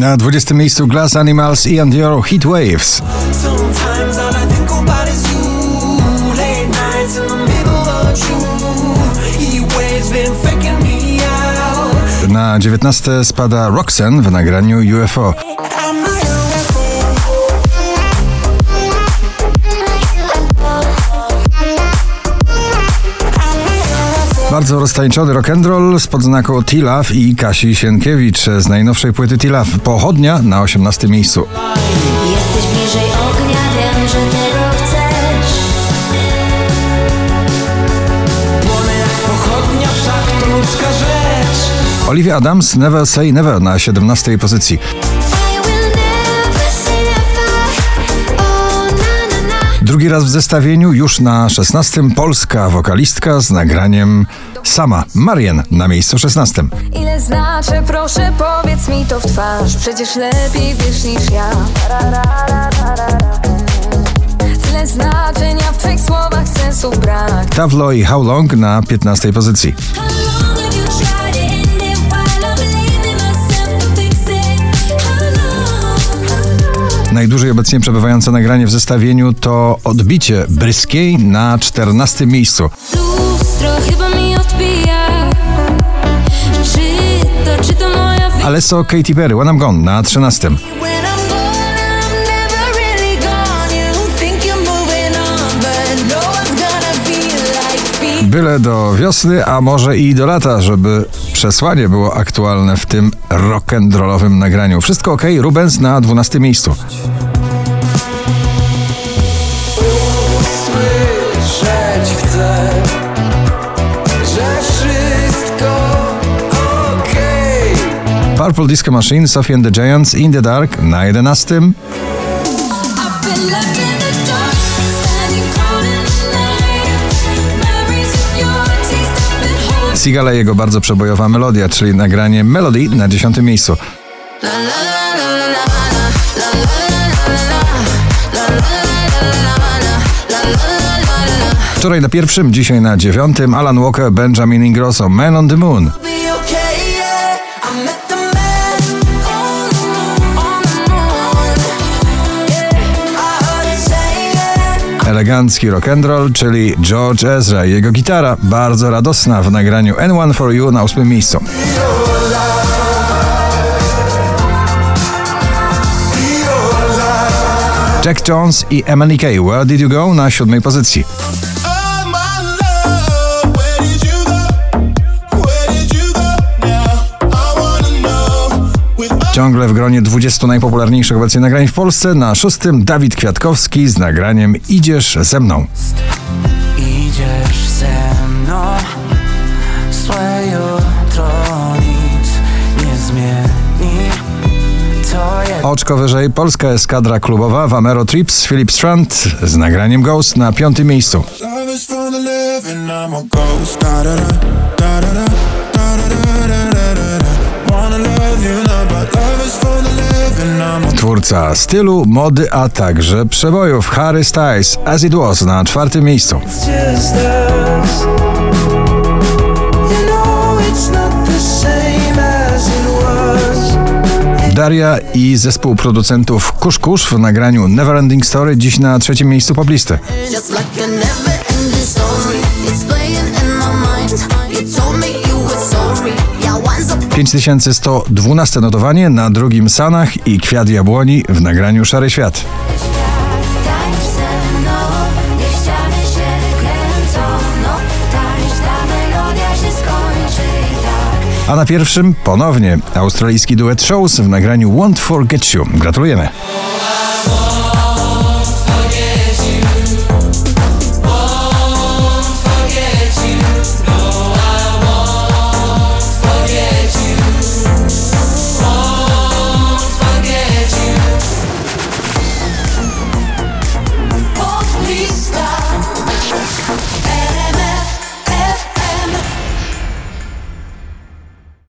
Na 20 miejscu Glass Animals i And Your Heat Waves. Na 19 spada Roxen w nagraniu UFO. Bardzo roztańczony rock'n'roll z podznaku T-Love i Kasi Sienkiewicz z najnowszej płyty T-Love. Pochodnia na 18 miejscu. Jesteś bliżej ognia, wiem, że tego chcesz. Płonę jak pochodnia, wszak to ludzka rzecz. Olivia Adams Never Say Never na 17 pozycji. Drugi raz w zestawieniu, już na 16 polska wokalistka z nagraniem Sama, Marien na miejscu 16. Ile znaczy, proszę powiedz mi to w twarz Przecież lepiej wiesz niż ja Tyle znaczenia w twych słowach sensu brak Tavlo i How Long na 15 pozycji. Najdłużej obecnie przebywające nagranie w zestawieniu to odbicie Bryskiej na 14 miejscu. Wina? Alesso Katy Perry, When I'm Gone na 13. Byle do wiosny, a może i do lata, żeby przesłanie było aktualne w tym rock'n'rollowym nagraniu. Wszystko ok, Rubens na 12 miejscu. Chcę, że wszystko okej. Purple Disco Machine, Sophie and the Giants, In the Dark na 11. Sigala i jego bardzo przebojowa melodia, czyli nagranie Melody na dziesiątym miejscu. Wczoraj na pierwszym, dzisiaj na dziewiątym Alan Walker, Benjamin Ingrosso, Man on the Moon. Say yeah. Elegancki rock'n'roll, czyli George Ezra i jego gitara, bardzo radosna w nagraniu N1 for You na ósmym miejscu. Jack Jones i MNK, Where Did You Go na siódmej pozycji. Ciągle w gronie 20 najpopularniejszych obecnie nagrań w Polsce. Na szóstym Dawid Kwiatkowski z nagraniem Idziesz ze mną. Idziesz ze mną, jutro nic nie zmieni. Oczko wyżej polska eskadra klubowa Wamero Trips Philip Strand z nagraniem Ghost na piątym miejscu. Twórca stylu, mody, a także przebojów Harry Styles As It Was na czwartym miejscu. Daria i zespół producentów Kusz Kusz w nagraniu Neverending Story dziś na trzecim miejscu poblisty. 5112 notowanie na drugim Sanach i Kwiat Jabłoni w nagraniu Szary Świat. A na pierwszym ponownie australijski duet Shows w nagraniu Won't Forget You. Gratulujemy.